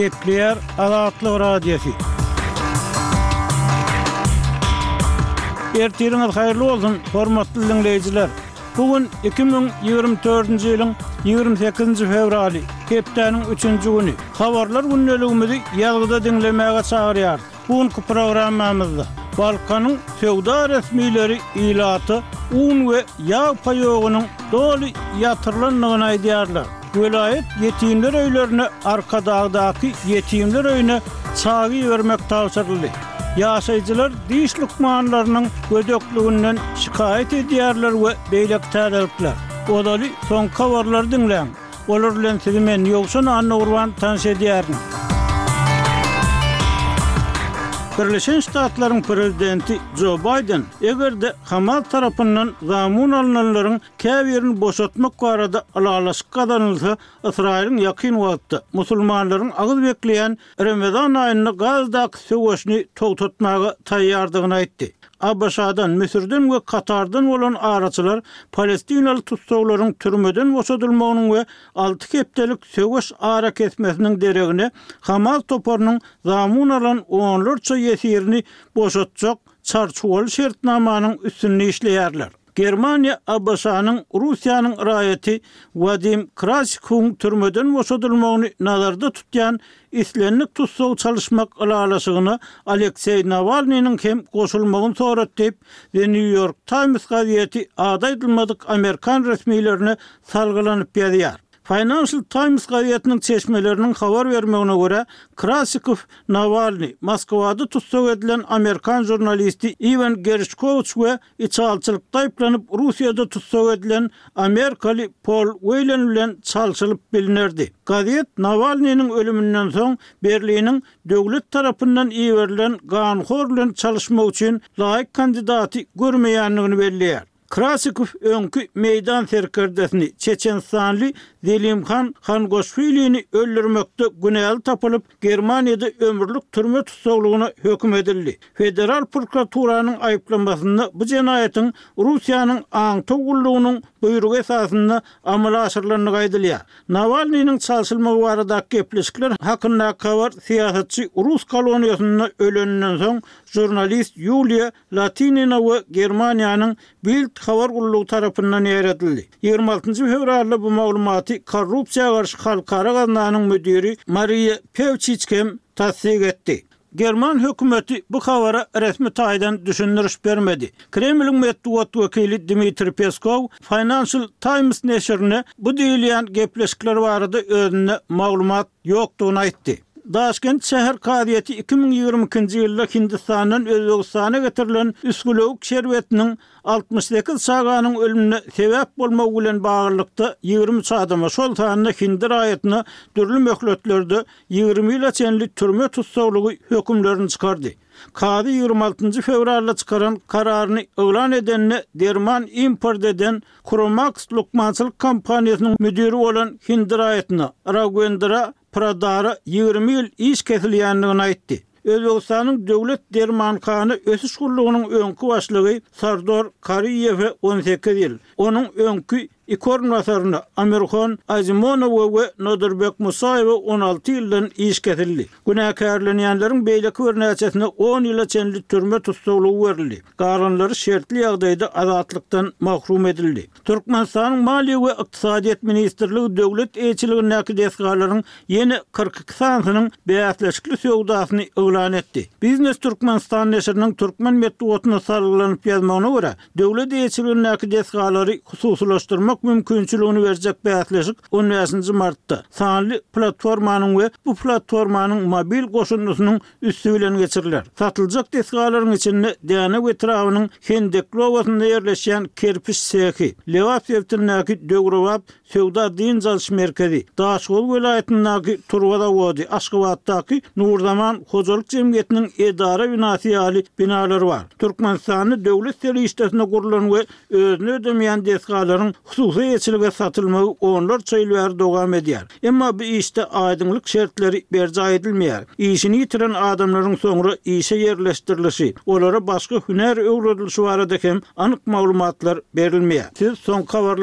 Gepleýär Azatlyk Radiosy. Ertiriňiz haýyrly bolsun, hormatly diňleýjiler! Bu gün 2024-nji ýylyň 28-nji fewraly, hepdäniň üçünji güni. Habarlar gündeligimizi ýazgyda diňlemäge çagyrýarys. Bu günki programmamyzda Balkanyň söwda resmileri ilata un we ýag paýogynyň doly ýatyrylandygyny aýdýarlar. Welaýat ýetimler öýlerine Arkadagdaky ýetimler öýüne çagy ibermek tabşyryldy. Ýaşaýjylar diş lukmanlarynyň gödekliginden şikaýat edýärler we beýleki täzelikler. Ozaly soňky habarlary diňläň. Olar bilen sizi men, Ýowşan Annagurban tanyş edýärin. Birleşen Ştatlaryň prezidenti Jo Baýden, eger-de Hamas tarapyndan zamun alynanlaryň käbirini boşatmak barada ylalaşyk gazanylsa, Ysraýylyň ýakyn wagtda musulmanlaryň agyz bekleýän Remezan aýynda Gazdaky söweşini togtatmaga taýýardygyny aýtdy. ABŞ-dan, Müsürden we Katardan bolan araçylar palestinaly tussaglaryň türmeden boşadylmagynyň we alty hepdelik söweş arakesmesiniň deregine Hamas toparynyň zamun alan onlarça ýesirini boşatjak çarçuwaly şertnamanyň üstünde işleýärler. Germaniýa ABŞ-nyň Russiýanyň raýaty Wadim Krasikuň türmeden boşadylmagyny nazarda tutýan islendik tussag çalyşmak ylalaşygyna Alekseý Nawalnynyň hem goşulmagyny sorat diýip, The New York Times gazeti ady aýdylmadyk amerikan resmilerine salgylanyp ýazýar. Financial Times gazetiniň çeşmeleriniň habar bermegine görä, Krasikow Nawalny, Moskwada tussag edilen amerikan žurnalisti Iwan Gerşkowiç we Içalyçylykda aýyplanyp Russiýada tussag edilen amerikaly Pol Weýlen bilen çalşylyp bilinerdi. Gazet Nawalnynyň ölüminden soň Berliniň döwlet tarapyndan iberilen ganhor bilen çalyşmak üçin laýyk kandidaty görmeýändigini belleýär. Krasikow öňki Meýdan serkerdesini, çeçenistanly Zelimhan Hangoşwilini öldürmekde günäli tapylyp, Germaniýada ömürlik türme tussaglygyna höküm edildi. Federal prokuraturanyň aýyplamasynda bu jenaýatyň Russiýanyň aňtaw gullugynyň buýrugy esasynda amala aşyrylandygy aýdylýar. Nawalnynyň çalşylmagy baradaky gepleşikler hakyndaky habar syýasatçy rus koloniýasynda öleninden soň žurnalist Ýuliýa Latinina we Germaniýanyň Bild habar gullugy tarapyndan ýaýradyldy. Ýigrimi altynjy fewralda bu maglumaty Korrupsiýa garşy halkara gaznanyň müdiri Mariýa Pewçiç hem tassyk etdi. German hökümeti bu habara resmi taýdan düşündiriş bermedi. Kremliň metbugat wekili Dmitriý Peskow Financial Times neşirine bu diýilýän gepleşikler barada özünde maglumat ýokdugyny aýtdy. Daşkent şäher kazyýeti iki müň ýigrimi ikinji ýylda Hindistandan Özbegistana getirilen üsgülewük şerbetiniň altmyş sekiz çaganyň ölümine sebäp bolmagy bilen baglylykda ýigrimi üç adama, şol sanda hindi raýatyna dürli möhletlerde ýigrimi ýyla çenli türme tussaglygy hökümlerini çykardy. Kazy ýigrimi altynjy fewralda çykaran kararyny yglan edende derman import eden Kromax lukmançylyk kompaniýasynyň müdiri bolan hindi raýatyna, Ragwendra Pradara ýigrimi ýyl iş kesilýändigini aýtdy. Özbegistanyň Döwlet dermanhana ösüş gullugynyň öňki başlygy Sardor Kariýewe on sekiz ýyl, onuň öňki iki orunbasaryna, Amirhon Azimonowa we Nodirbek Musaýewe on alty ýyldan iş kesildi. Günäkärlenýänleriň beýleki birnäçesine on ýyla çenli türme tussaglygy berildi. galanlary şertli ýagdaýda azatlykdan mahrum edildi. Türkmenistanyň Maliýe we ykdysadyýet ministrligi döwlet eýeçiligindäki desgalaryň ýene kyrk iki sanysynyň bäsleşikli söwdasyny yglan etdi. Biznes Türkmenistan neşiriniň türkmen metbugatynda salgylanyp ýazmagyna görä, döwlet eýeçiligindäki desgalary hususylaşdyrmak mümkinçiligini berjek bäsleşik on bäşinji martda sanly platformanyň we bu platformanyň mobil goşundysynyň üsti bilen geçiriler. Satyljak desgalaryň içinde Dänew etrabynyň Hendekli obasynda ýerleşýän kerpiç sehi, Lebap sebitindäki döwrebap söwda-dynç alyş merkezi, Daşoguz welaýatyndaky turba zawody, Aşgabatdaky Nurzaman hojalyk jemgyýetiniň edara binasy ýaly binalar bar. Türkmenistanda döwlet serişdesinde gurlan we Özüni ödemeýän desgalaryň hususy eýeçilige satylmagy onlarça ýyl bäri dowam edýär. Emma bu işde aýdyňlyk şertleri berjaý edilmeýär. Işini ýitiren adamlaryň soňra işe ýerleşdirilişi, olara başga hünär öwredilişi barada hem anyk maglumatlar berilmeýär. Siz soňky habarlaryň